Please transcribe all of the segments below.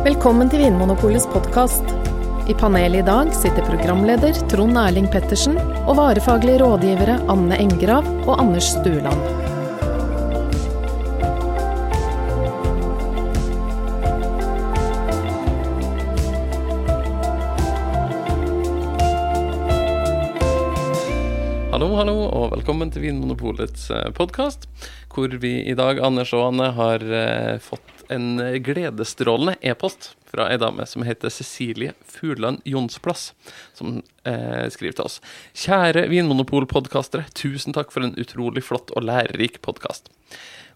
Velkommen til Vinmonopolets podkast. I panelet i dag sitter programleder Trond Erling Pettersen og varefaglige rådgivere Anne Engrav og Anders Stueland. Hallo, hallo, og velkommen til Vinmonopolets podkast, hvor vi i dag, Anders og Anne, har eh, fått en gledesstrålende e-post fra ei dame som heter Cecilie Furland Jonsplass, som eh, skriver til oss. Kjære Vinmonopol-podkastere, tusen takk for en utrolig flott og lærerik podkast.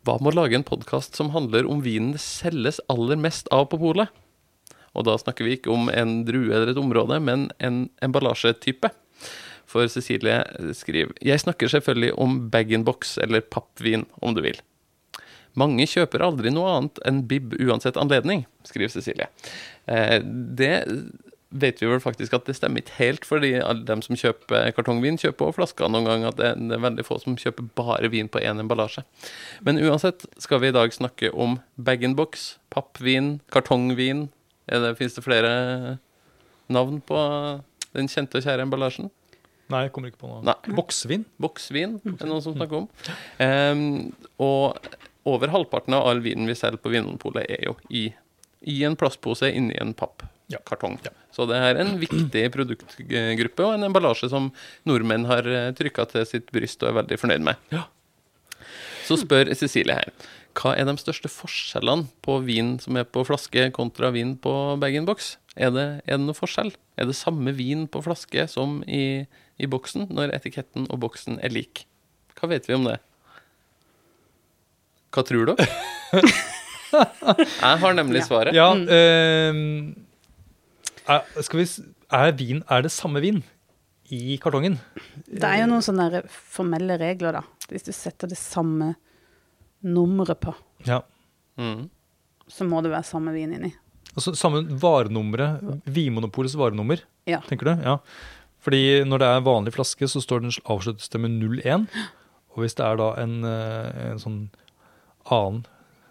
Hva med å lage en podkast som handler om vinen det selges aller mest av på polet? Og da snakker vi ikke om en drue eller et område, men en emballasjetype. For Cecilie skriver Jeg snakker selvfølgelig om bag-in-box, eller pappvin, om du vil. Mange kjøper aldri noe annet enn bib uansett anledning, skriver Cecilie. Eh, det vet vi vel faktisk at det stemmer ikke helt, fordi alle dem som kjøper kartongvin, kjøper også flasker noen ganger. At det er veldig få som kjøper bare vin på én emballasje. Men uansett skal vi i dag snakke om bag-in-box, pappvin, kartongvin. Fins det flere navn på den kjente og kjære emballasjen? Nei, jeg kommer ikke på noe. Nei. Boksvin? Boksvin, er noen som snakker om. Um, og over halvparten av all vinen vi selger på Vinmonopolet, er jo i, i en plastpose inni en pappkartong. Ja. Så det er en viktig produktgruppe og en emballasje som nordmenn har trykka til sitt bryst og er veldig fornøyd med. Ja. Så spør Cecilie her. Hva er de største forskjellene på vin som er på flaske, kontra vin på bag-in-box? Er, det, er det noe forskjell? Er det samme vin på flaske som i, i boksen, når etiketten og boksen er lik? Hva vet vi om det? Hva tror du? Jeg har nemlig svaret. Ja, uh, er, skal vi, er, vin, er det samme vin i kartongen? Det er jo noen sånne formelle regler, da. Hvis du setter det samme nummeret på, Ja. Mm. så må det være samme vin inni. Altså samme varenummeret, Vinmonopolets varenummer, Ja. tenker du? Ja. Fordi når det er en vanlig flaske, så står den avsluttet med 01. Og hvis det er da en, eh, en sånn annen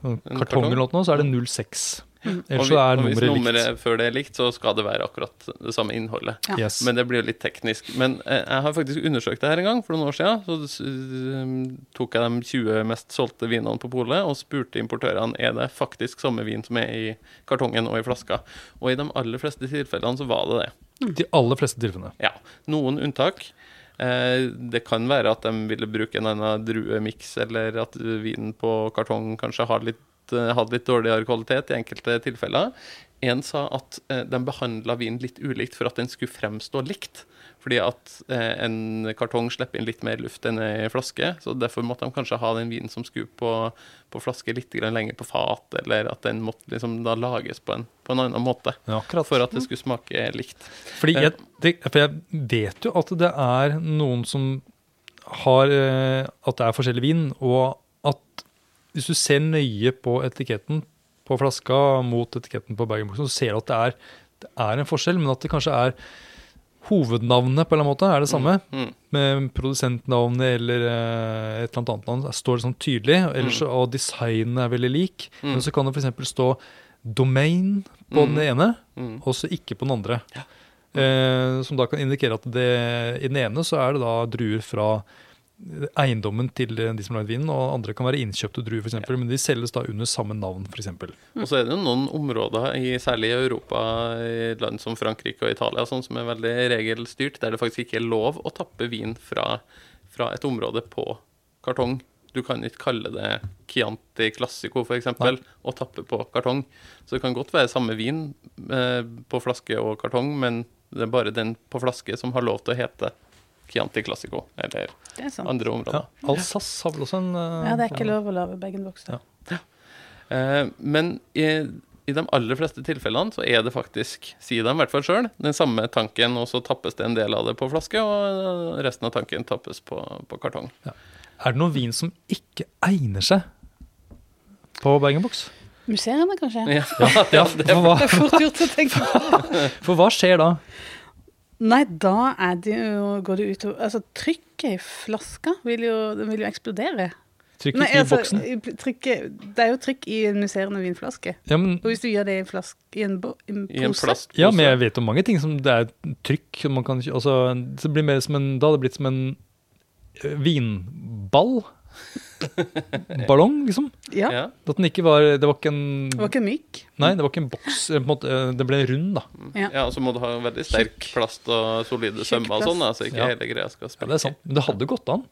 En kartong kartong? eller noe, så er det 06. Ellers vi, så er og hvis nummeret likt. nummeret før det er likt, så skal det være akkurat det samme innholdet. Ja. Yes. Men det blir jo litt teknisk. Men eh, jeg har faktisk undersøkt det her en gang for noen år siden. Så um, tok jeg de 20 mest solgte vinene på polet og spurte importørene er det faktisk samme vin som er i kartongen og i flaska. Og i de aller fleste tilfellene så var det det. De aller fleste tilfellene. Ja. Noen unntak. Eh, det kan være at de ville bruke en annen druemiks, eller at vinen på kartong kanskje har litt, eh, hadde litt dårligere kvalitet i enkelte tilfeller. En sa at eh, de behandla vinen litt ulikt for at den skulle fremstå likt. Fordi at eh, en kartong slipper inn litt mer luft enn ei flaske. Så derfor måtte de kanskje ha den vinen som skulle på, på flaske litt lenger på fat, eller at den måtte liksom da lages på en, på en annen måte. Ja. For at det skulle smake likt. Fordi Eh. jeg, det, for jeg vet jo at det er noen som har eh, At det er forskjellig vin, og at hvis du ser nøye på etiketten på flaska mot etiketten på bag-in-boxen, så ser du at det er, det er en forskjell, men at det kanskje er Hovednavnet på en eller annen måte er det samme, Mm. med produsentnavnet eller eh, et eller annet navn. Står det sånn tydelig, ellers, mm. og designen er veldig lik. Mm. Men så kan det f.eks. stå domain på Mm. den ene, Mm. og så ikke på den andre. Eh, som da kan indikere at det, i den ene så er det da druer fra eiendommen til de som har lagd vinen, og andre kan være innkjøpte druer, f.eks., men de selges da under samme navn, f.eks. Og så er det jo noen områder, i, særlig i Europa, i land som Frankrike og Italia, sånn som er veldig regelstyrt, der det faktisk ikke er lov å tappe vin fra, fra et område på kartong. Du kan ikke kalle det Chianti Classico f.eks. Og tappe på kartong. Så det kan godt være samme vin eh, på flaske og kartong, men det er bare den på flaske som har lov til å hete Chianti Classico, eller andre områder. Ja. Alsace har vel også en uh, Ja, det er ikke lov å lage bag-in-box. Ja. Uh, men i, i de aller fleste tilfellene så er det faktisk, sier de i hvert fall sjøl, den samme tanken, og så tappes det en del av det på flaske, og resten av tanken tappes på, på kartong. Er det noen vin som ikke egner seg på bag-in-box? Museene, kanskje? Ja, Ja, for hva, Det er fort gjort å tenke på. for hva skjer da? Nei, da er det jo, går det utover Altså, trykket i flaska vil jo, den vil jo eksplodere. Trykket Nei, i altså, boksen. trykket, det er jo trykk i en musserende vinflaske. Ja, men, Og hvis du gjør det i en, flaske, i en, bo, en pose, I en pose ja, men jeg vet om mange ting som det er trykk. som Man kan, altså, det blir mer som en, da hadde det blitt som en eh, vinball. Ballong, liksom. Ja, Ja. At den ikke var Det var ikke en det var ikke myk. Nei, det var ikke en boks. eh, På en måte, eh, det ble rund, da. Ja. ja, og så må du ha veldig sterk plast og solide sømmer og sånn, så ikke Ja. hele greia skal Ja, det er sant. Men det hadde gått an.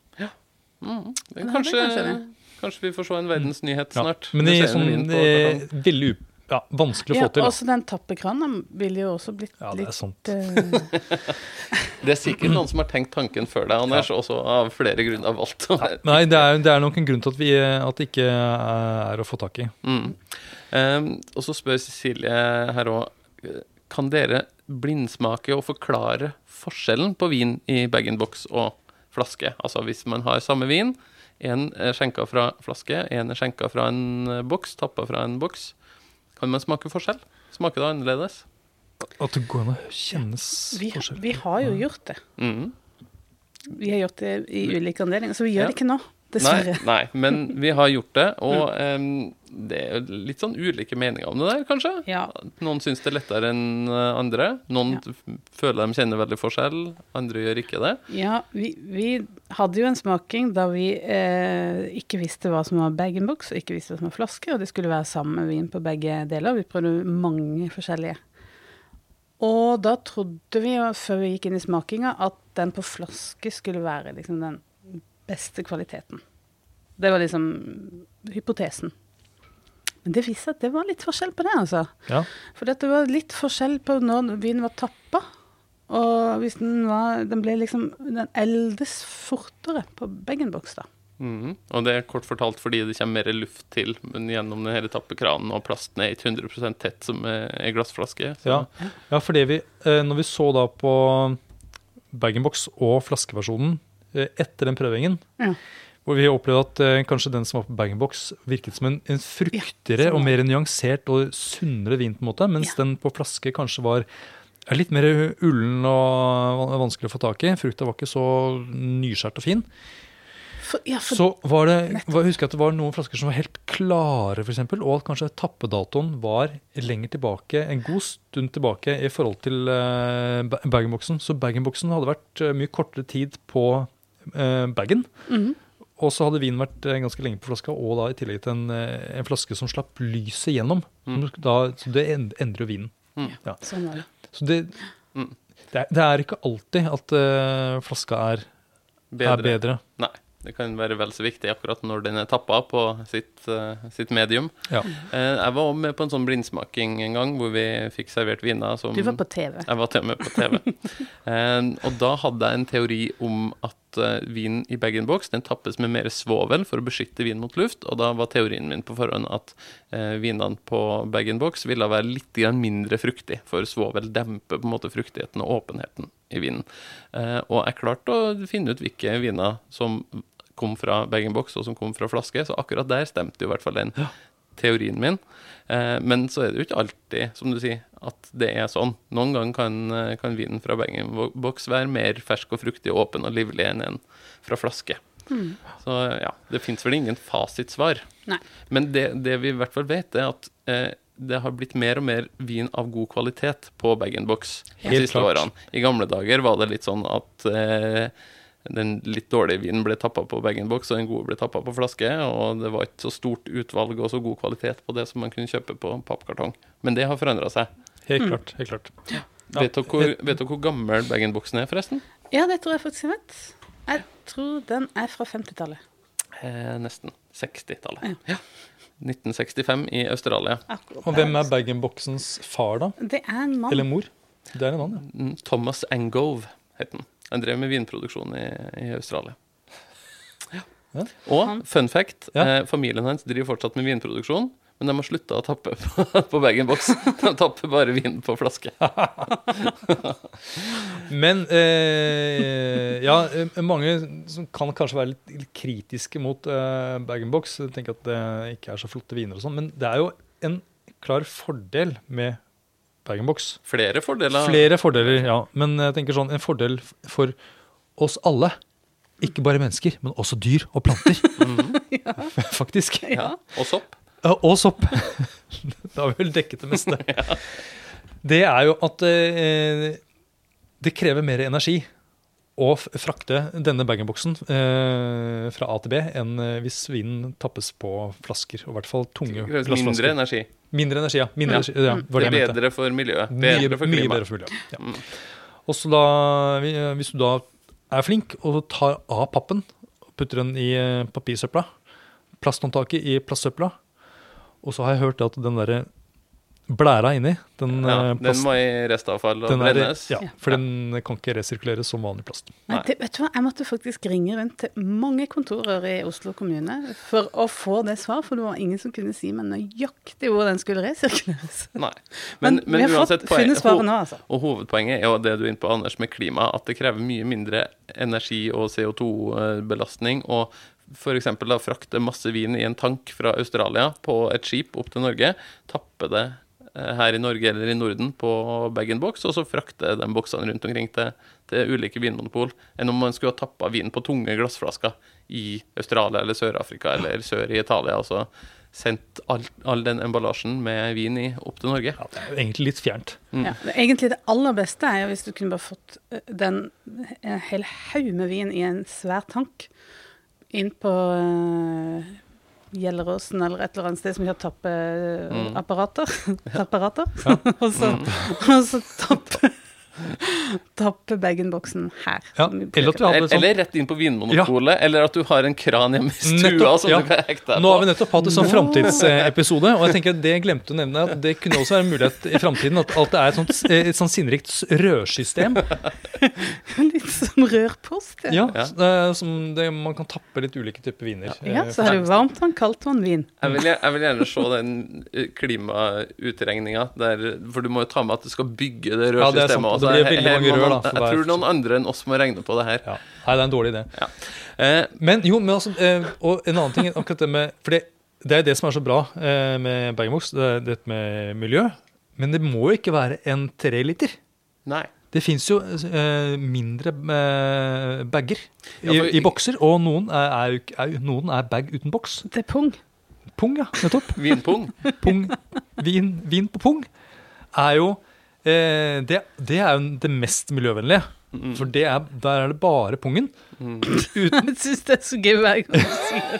Mm. Det, Ja, det kanskje, kanskje det. kanskje vi får se en verdensnyhet Ja. snart. Men i en sånn eh, veldig ja, vanskelig å Ja, få til. Ja, også den tappekranen ville jo også blitt Ja, det er litt sant. eh, Det er sikkert noen som har tenkt tanken før deg, Anders, også av flere grunner valgt alt. være Nei, det er, det er nok en grunn til at, vi, at det ikke er å få tak i. Mm. Um, og så spør Cecilie her òg Kan dere blindsmake og forklare forskjellen på vin i bag-in-box og flaske? Altså hvis man har samme vin, en er skjenka fra flaske, en er skjenka fra en boks, tappa fra en boks. Kan man smake forskjell? Smaker det annerledes? At det går an å kjennes forskjell. vi har jo gjort det. Mm. Vi har gjort det i ulike anledninger, så vi gjør Ja. det ikke nå. Nei, Dessverre. nei, men vi har gjort det, og em, det er litt sånn ulike meninger om det der, kanskje. Ja. Noen syns det er lettere enn eh, andre. Noen Ja. føler de kjenner veldig forskjell, andre gjør ikke det. Ja, vi, vi hadde jo en smaking da vi eh, ikke visste hva som var bag-in-box, og ikke visste hva som var flaske, og det skulle være samme vin på begge deler. Vi prøvde mange forskjellige. Og da trodde vi jo, før vi gikk inn i smakinga, at den på flaske skulle være liksom den beste kvaliteten. Det var liksom hypotesen. Men det viste seg at det var litt forskjell på det, altså. Ja. For det var litt forskjell på når vinen var tappa. Og hvis den var Den ble liksom Den eldes fortere på bag-in-box, da. Mm. Og det er kort fortalt fordi det kommer mer luft til men gjennom denne tappekranen, og plasten er ikke 100% tett som ei glassflaske. Så. Ja. ja, fordi vi, eh, når vi så da på bag-in-box og flaskeversjonen etter den prøvingen, Ja. hvor vi opplevde at eh, kanskje den som var på bag-in-box virket som en, en fruktigere ja, og mer nyansert og sunnere vin, på en måte, mens Ja. den på flaske kanskje var er litt mer ullen og vanskelig å få tak i. Frukta var ikke så nyskjært og fin. For, ja, for Så var det, var, husker jeg at det var noen flasker som var helt klare, f.eks., og at kanskje tappedatoen var lenger tilbake, en god stund tilbake i forhold til uh, bag-in-boksen. Så bag-in-boksen hadde vært eh, mye kortere tid på uh, bagen. Mhm. Og så hadde vinen vært eh, ganske lenge på flaska, og da i tillegg til en, eh, en flaske som slapp lyset gjennom. Mm. Da, så det endrer jo vinen. Sånn er det. Så det, Mm. det, er, det er ikke alltid at eh, flaska er Bedre. er bedre. Nei. Det kan være vel så viktig akkurat når den er tappa på sitt, uh, sitt medium. Ja. Uh, jeg var også med på en sånn blindsmaking en gang, hvor vi fikk servert viner som Du var på TV. Jeg var til og med på TV. uh, og da hadde jeg en teori om at eh, vin i bag-in-box den tappes med mer svovel for å beskytte vin mot luft. Og da var teorien min på forhånd at eh, vinene på bag-in-box ville være litt mindre fruktig, for svovel demper på en måte fruktigheten og åpenheten i vinen. Eh, og jeg klarte å finne ut hvilke viner som kom fra bag-in-box og som kom fra flaske, så akkurat der stemte jo i hvert fall den teorien min. Eh, men så er det jo ikke alltid, som du sier, at det er sånn. Noen ganger kan, eh, kan vinen fra bag-in-box være mer fersk og fruktig, åpen og livlig enn en fra flaske. Så ja, det fins vel ingen fasitsvar. Nei. Men det, det vi i hvert fall vet, er at eh, det har blitt mer og mer vin av god kvalitet på bag-in-box de siste klart. årene. I gamle dager var det litt sånn at eh, den litt dårlige vinen ble tappa på bag-in-box, og den gode ble tappa på flaske. Og det var ikke så stort utvalg og så god kvalitet på det som man kunne kjøpe på pappkartong. Men det har forandra seg. Helt klart. helt klart. Ja. Vet dere hvor, vet dere hvor gammel bag-in-boxen er, forresten? Ja, det tror jeg faktisk jeg vet. Jeg tror den er fra 50-tallet. Eh, nesten 60-tallet. Ja. 1965 i Australia. Akkurat Og hvem er bag-in-boxens far, da? Det er en mann. Eller mor? Det er en mann, ja. Mm, Thomas Angove het han. Han drev med vinproduksjon i, i Australia. Ja. Og fun fact, eh, familien hans driver fortsatt med vinproduksjon, men de har slutta å tappe på, på bag-in-box. De tapper bare vin på flaske. Men eh, ja, eh, mange som kan kanskje være litt, litt kritiske mot eh, bag-in-box. Tenker at det ikke er så flotte viner og sånn. Men det er jo en klar fordel med bag-in-box. Flere fordeler. Flere fordeler, ja. Men jeg tenker sånn, en fordel for oss alle ikke bare mennesker, men også dyr og planter. Faktisk. Ja. Og sopp. Ja, og sopp. da har vi vel dekket det meste. Det er jo at eh, det krever mer energi å frakte denne bag-in-boksen eh, fra A til B enn eh, hvis vinen tappes på flasker. Og i hvert fall tunge glassflasker. Mindre energi. Mindre energi, ja. Mindre energi, ja var Det er mente. bedre for miljøet. Mye, Bedre for mye bedre for miljøet. Ja. Mm. Og så da, hvis du da er flink og tar av pappen putter den i eh, papirsøpla, plasthåndtaket i plastsøpla, og så har jeg hørt at den derre blæra inni, den, Ja, eh, den må i restavfall og brennes. ja, for den kan ikke resirkuleres som vanlig plast. Nei, Nei. det, vet du hva, jeg måtte faktisk ringe rundt til mange kontorer i Oslo kommune for å få det svar, for det var ingen som kunne si meg nøyaktig hvor den skulle resirkuleres. Nei. Men, Men, men vi har uansett, fått funnet svaret nå, altså. Og hovedpoenget er jo det du er inne på, Anders, med klima, at det krever mye mindre energi og CO2-belastning. Og f.eks. da frakte masse vin i en tank fra Australia på et skip opp til Norge, tappe det her i Norge eller i Norden på bag-in-box, og så frakte de boksene rundt omkring til, til ulike vinmonopol, enn om man skulle ha tappa vin på tunge glassflasker i Australia eller Sør-Afrika eller sør i Italia. altså sendt all, all den emballasjen med vin i opp til Norge. Ja, det er jo egentlig litt fjernt. Mm. Ja, det, egentlig det aller beste er jo hvis du kunne bare fått eh, den en hel haug med vin i en svær tank inn på Gjelleråsen eller et eller annet sted som har tappeapparater. Tapperater. og, så, og så tappe bag-in-boksen her. Ja, eller at vi hadde sånn Eller rett inn på Vinmonopolet, eller at du har en kran hjemme i stua Nettopp, som ja. du kan hekte deg Nå har vi nettopp hatt en sånn framtidsepisode, og jeg tenker at det glemte å nevne, at det kunne også være en mulighet i framtiden at, at det er et sånt, et sånt sinnrikt rørsystem Litt som rørpost. Ja. ja, Ja. eh, som det, man kan tappe litt ulike typer viner. ja, eh, så har du varmtvann, kaldtvann, vin. Jeg vil, jeg vil gjerne se den eh, klimautregninga der For du må jo ta med at du skal bygge det Ja, det er rørsystemet. det blir veldig mange rør, da, for Jeg tror noen andre enn oss må regne på det her. Ja. Nei, det er en dårlig idé. Eh, Men jo, men altså, eh, og en annen ting akkurat det med For det, det er det som er så bra eh, med bag-in-box, det er det med miljø. Men det må jo ikke være en treliter. nei. Det fins jo eh, mindre eh, bager i, Ja, i bokser, og noen er, er, er, noen er bag uten boks. Det er pung. Pung, ja. Nettopp. Vinpung. Pung, vin, vin på pung er jo eh, det, det er jo det mest miljøvennlige. For det er, der er det bare pungen. Uten, Jeg syns det er så gøy hver gang du sier det.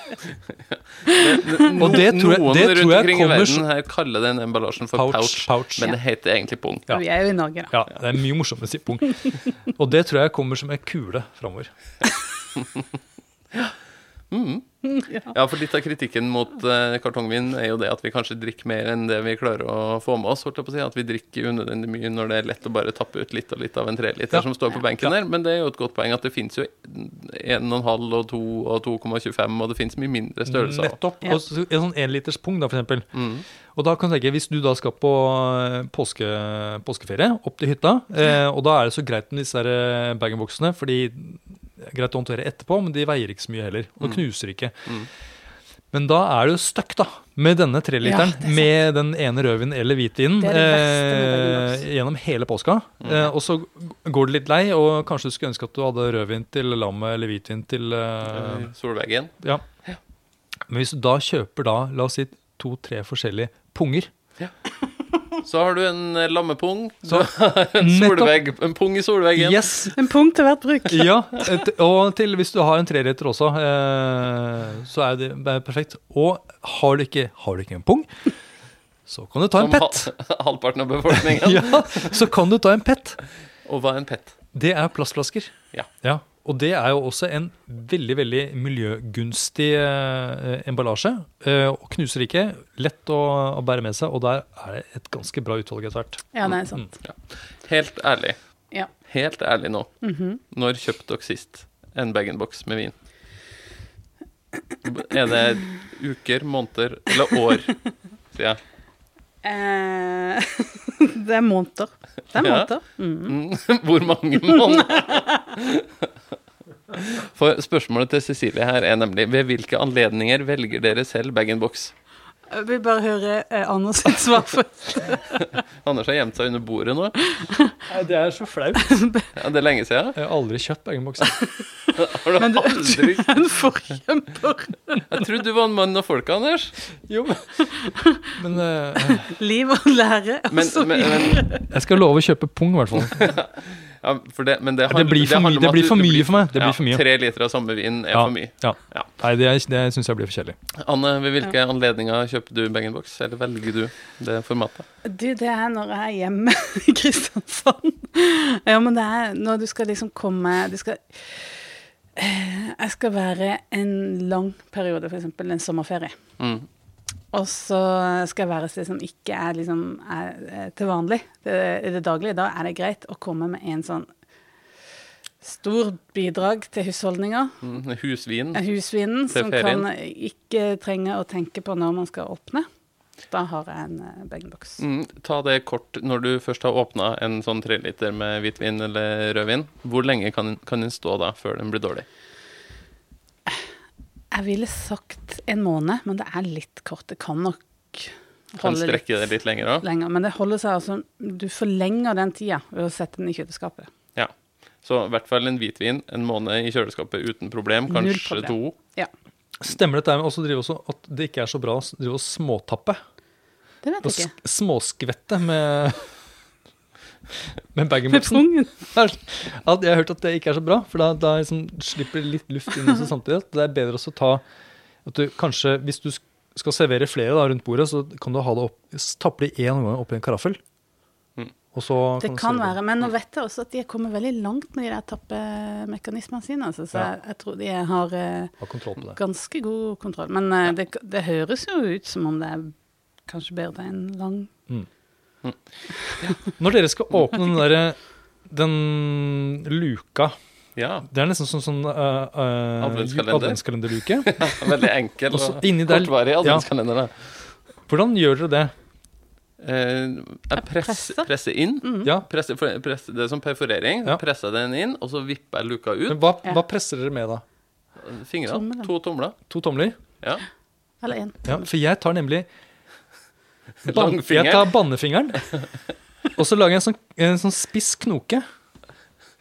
Og det tror jeg- Noen rundt omkring i kommer verden her kaller den emballasjen for pouch, pouch, pouch. men det heter egentlig pung. Ja. Vi er jo i Norge, da. Ja, det er mye morsommere å si pung. Og det tror jeg kommer som en kule framover. Ja, for litt av kritikken mot uh, kartongvin er jo det at vi kanskje drikker mer enn det vi klarer å få med oss. holdt jeg på å si, At vi drikker unødvendig mye når det er lett å bare tappe ut litt og litt av en treliter Ja. som står på benken der. Men det er jo et godt poeng at det fins jo 1,5 og 2 og 2,25, og det fins mye mindre størrelser. Nettopp. Ja. Og så en sånn enliterspung, da, for eksempel. Mm. Og da kan du tenke, Hvis du da skal på eh, påske, påskeferie opp til hytta, eh, og da er det så greit med disse eh, bag-in-boksene, fordi det greit å håndtere etterpå, men de veier ikke så mye heller. Og mm. knuser ikke. Mm. Men da er du stuck da, med denne treliteren, Ja, det med den ene rødvinen eller hvitvinen Det det eh, gjennom hele påska. Eh, og så går du litt lei, og kanskje du skulle ønske at du hadde rødvin til lammet eller hvitvin til eh, Solveggen. ja. Men hvis du da kjøper da, la oss si to-tre forskjellige punger Så har du en eh, lammepung, Så- en solvegg, en pung i solveggen. Yes! En pung til hvert bruk. Ja, et, og til hvis du har en treretter også, eh, så er det, det er perfekt. Og har du ikke, har du ikke en pung, så kan du ta en pett. ha- halvparten av befolkningen. Ja, så kan du ta en pett. Og hva er en pett? Det er plastflasker. Ja. Og det er jo også en veldig veldig miljøgunstig eh, emballasje. Eh, og knuser ikke. Lett å, å bære med seg, og der er det et ganske bra utvalg etter hvert. Ja, nei, sant. Helt ærlig. Ja. Helt ærlig nå. Mhm. Når kjøpte dere sist en bag-in-box med vin? Er det uker, måneder eller år? Sier jeg. Eh, det er måneder. Det er måneder. Mm. Mm, Hvor mange måneder? For spørsmålet til Cecilie her er nemlig ved hvilke anledninger velger dere selv bag-in-box? Jeg vil bare høre eh, Anders sitt svar først. Anders har gjemt seg under bordet nå. Nei, det er så flaut. Ja, det er lenge siden. Jeg har aldri kjøpt bag-in-box. Har du Men du, du aldri er en forkjemper. Jeg trodde du var en mann av folket, Anders. Jo, men uh... Liv og lære. og Men, så men, videre. men jeg skal love å kjøpe pung, i hvert fall. Ja, for det, men det, Det blir for handler mye- det blir for du mye for meg. Det blir ja, for mye. Tre liter av samme vin er Ja, for mye. ja. Ja. Nei, det, det syns jeg blir for kjedelig. Anne, ved hvilke anledninger kjøper du bag-in-box, eller velger du det formatet? Du, det er når jeg er hjemme i Kristiansand. Ja, men det er når du skal liksom komme Du skal eh, Jeg skal være en lang periode, f.eks. en sommerferie. Mm. Og så skal jeg være et sted som ikke er, liksom, er, er til vanlig. I det daglige. Da er det greit å komme med en sånn stor bidrag til husholdninga. Mm. Husvin. Husvinen som kan ikke trenge å tenke på når man skal åpne. Da har jeg en uh, bag-in-box. Mm. Ta det kort når du først har åpna en sånn treliter med hvitvin eller rødvin. Hvor lenge kan, kan den stå da før den blir dårlig? Jeg ville sagt en måned, men det er litt kort. Det kan nok Kan strekke det litt lenger òg? lenger. Men det holder seg altså Du forlenger den tida ved å sette den i kjøleskapet. Ja. Så i hvert fall en hvitvin en måned i kjøleskapet uten problem. Null Kanskje problem. to. Stemmer dette med også drive også at det ikke er så bra å drive og småtappe? Det vet jeg ikke. småskvette med bag-in-boxen? jeg har hørt at det ikke er så bra, for da, da liksom slipper det litt luft inn også samtidig. At det er bedre også å ta at du kanskje, Hvis du skal servere flere da, rundt bordet, så kan du ha det opp, tappe det én gang oppi en karaffel. Mm. Og så Det kan være, men nå vet jeg også at de har kommet veldig langt med de der tappemekanismene sine. Altså, så Ja. jeg, jeg tror de har har kontroll på det. ganske god kontroll. Men ja. det, det høres jo ut som om det er kanskje bedre enn lang Når dere skal åpne den derre den luka Ja. Det er nesten som sånn uh, uh, Adventskalender. adventskalenderluke. Veldig enkel Og og kortvarig adventskalender. Ja. Hvordan gjør dere det? Uh, jeg presser. presser inn. Mm. Ja, Presser, presser, det er som perforering. Ja. Presser den inn, og så vipper jeg luka men ut. hva, Ja. hva presser dere med da? Fingrene. To tomler. To tomler? Ja. Eller én. Ja, for jeg tar nemlig ban Jeg tar bannefingeren, og så lager jeg en sånn, en sånn spiss knoke.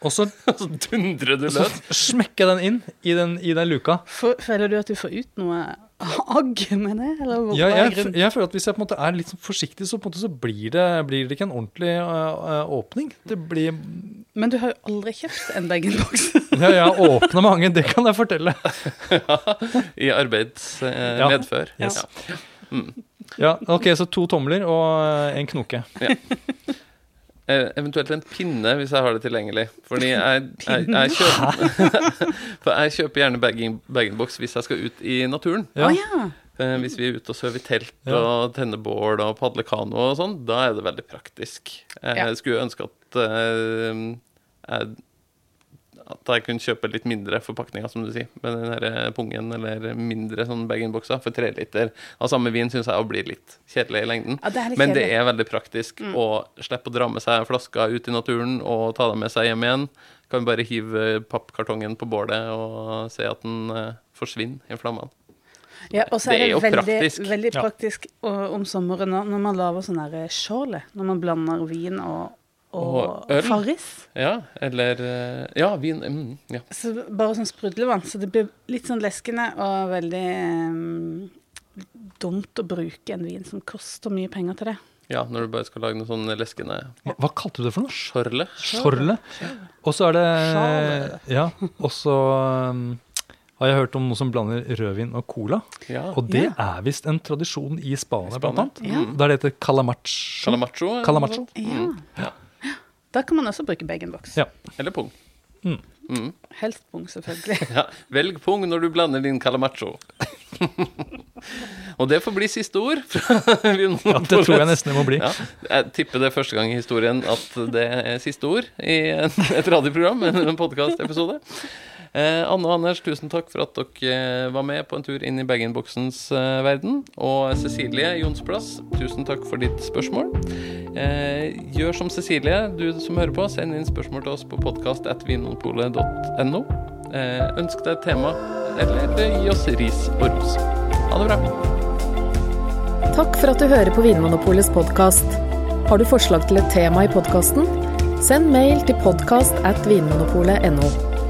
Og så Så dundrer du løs. smekker jeg den inn i den, i den luka. For- Føler du at du får ut noe agg med det? Eller Ja, er jeg, jeg føler at Hvis jeg på en måte er litt sånn forsiktig, så på en måte så blir det, blir det ikke en ordentlig øh, åpning. Det blir Men du har jo aldri kjøpt en bag-in-box. Ja, jeg har åpna mange, det kan jeg fortelle. I arbeids eh, Ja. medfør. Yes. Ja. Ja, ok, Så to tomler og øh, en knoke. Ja. eventuelt en pinne, hvis jeg har det tilgjengelig. Fordi jeg, jeg, jeg, kjøper, for jeg kjøper gjerne bag-in- bag-in-box hvis jeg skal ut i naturen. Ja. ja. Eh, hvis vi er ute og sover i telt Ja. og tenner bål og padler kano og sånn, da er det veldig praktisk. Jeg skulle ønske at, eh, jeg, at jeg kunne kjøpe litt mindre forpakninger, som du sier, med den her eh, pungen, eller mindre sånn bag-in-bokser, For tre liter av samme vin syns jeg blir litt kjedelig i lengden. ja, det er litt Men det er veldig praktisk å slippe å dra med seg flasker ut i naturen og ta dem med seg hjem igjen. Kan bare hive pappkartongen på bålet og se at den eh, forsvinner i flammene. Ja, og så Det er er det jo veldig, praktisk. veldig Ja. praktisk og, om sommeren når, man lager sånn sjåle. Når man blander vin og, og, Og. Farris. Ja, eller eh, Ja, vin. Mm, ja. Så bare sånn sprudlevann. Så det blir litt sånn leskende og veldig um, dumt å bruke en vin som koster mye penger til det. ja, når du bare skal lage noe sånn leskende Hva, hva kalte du det for noe? Sjorle. Sjorle. Og så er det Sjorle. Ja, og så um, har jeg hørt om noe som blander rødvin og cola. Ja. Og det er visst en tradisjon i Spania, blant annet. Ja. Der det heter calamacho. Calamacho. Calamacho. Ja. Da kan man også bruke bag-in-box. Ja. Eller pung. Mm. Mm. Helst pung, selvfølgelig. Ja. Velg pung når du blander din calamacho. og det får bli siste ord. Ja, det tror jeg nesten det må bli. Ja, jeg tipper det er første gang i historien at det er siste ord i et radioprogram, en, podkastepisode. Eh, Anne og Anders, tusen takk for at dere eh, var med på en tur inn i bag-in-boksens eh, verden. Og Cecilie Jonsplass, tusen takk for ditt spørsmål. Gjør som Cecilie, du som hører på. Send inn spørsmål til oss på podkast.vinmonopolet.no. Ønsk deg et tema, eller gi oss ris og ros. Ha det bra. Takk for at du hører på Vinmonopolets podkast. Har du forslag til et tema i podkasten? Send mail til podkast at vinmonopolet.no.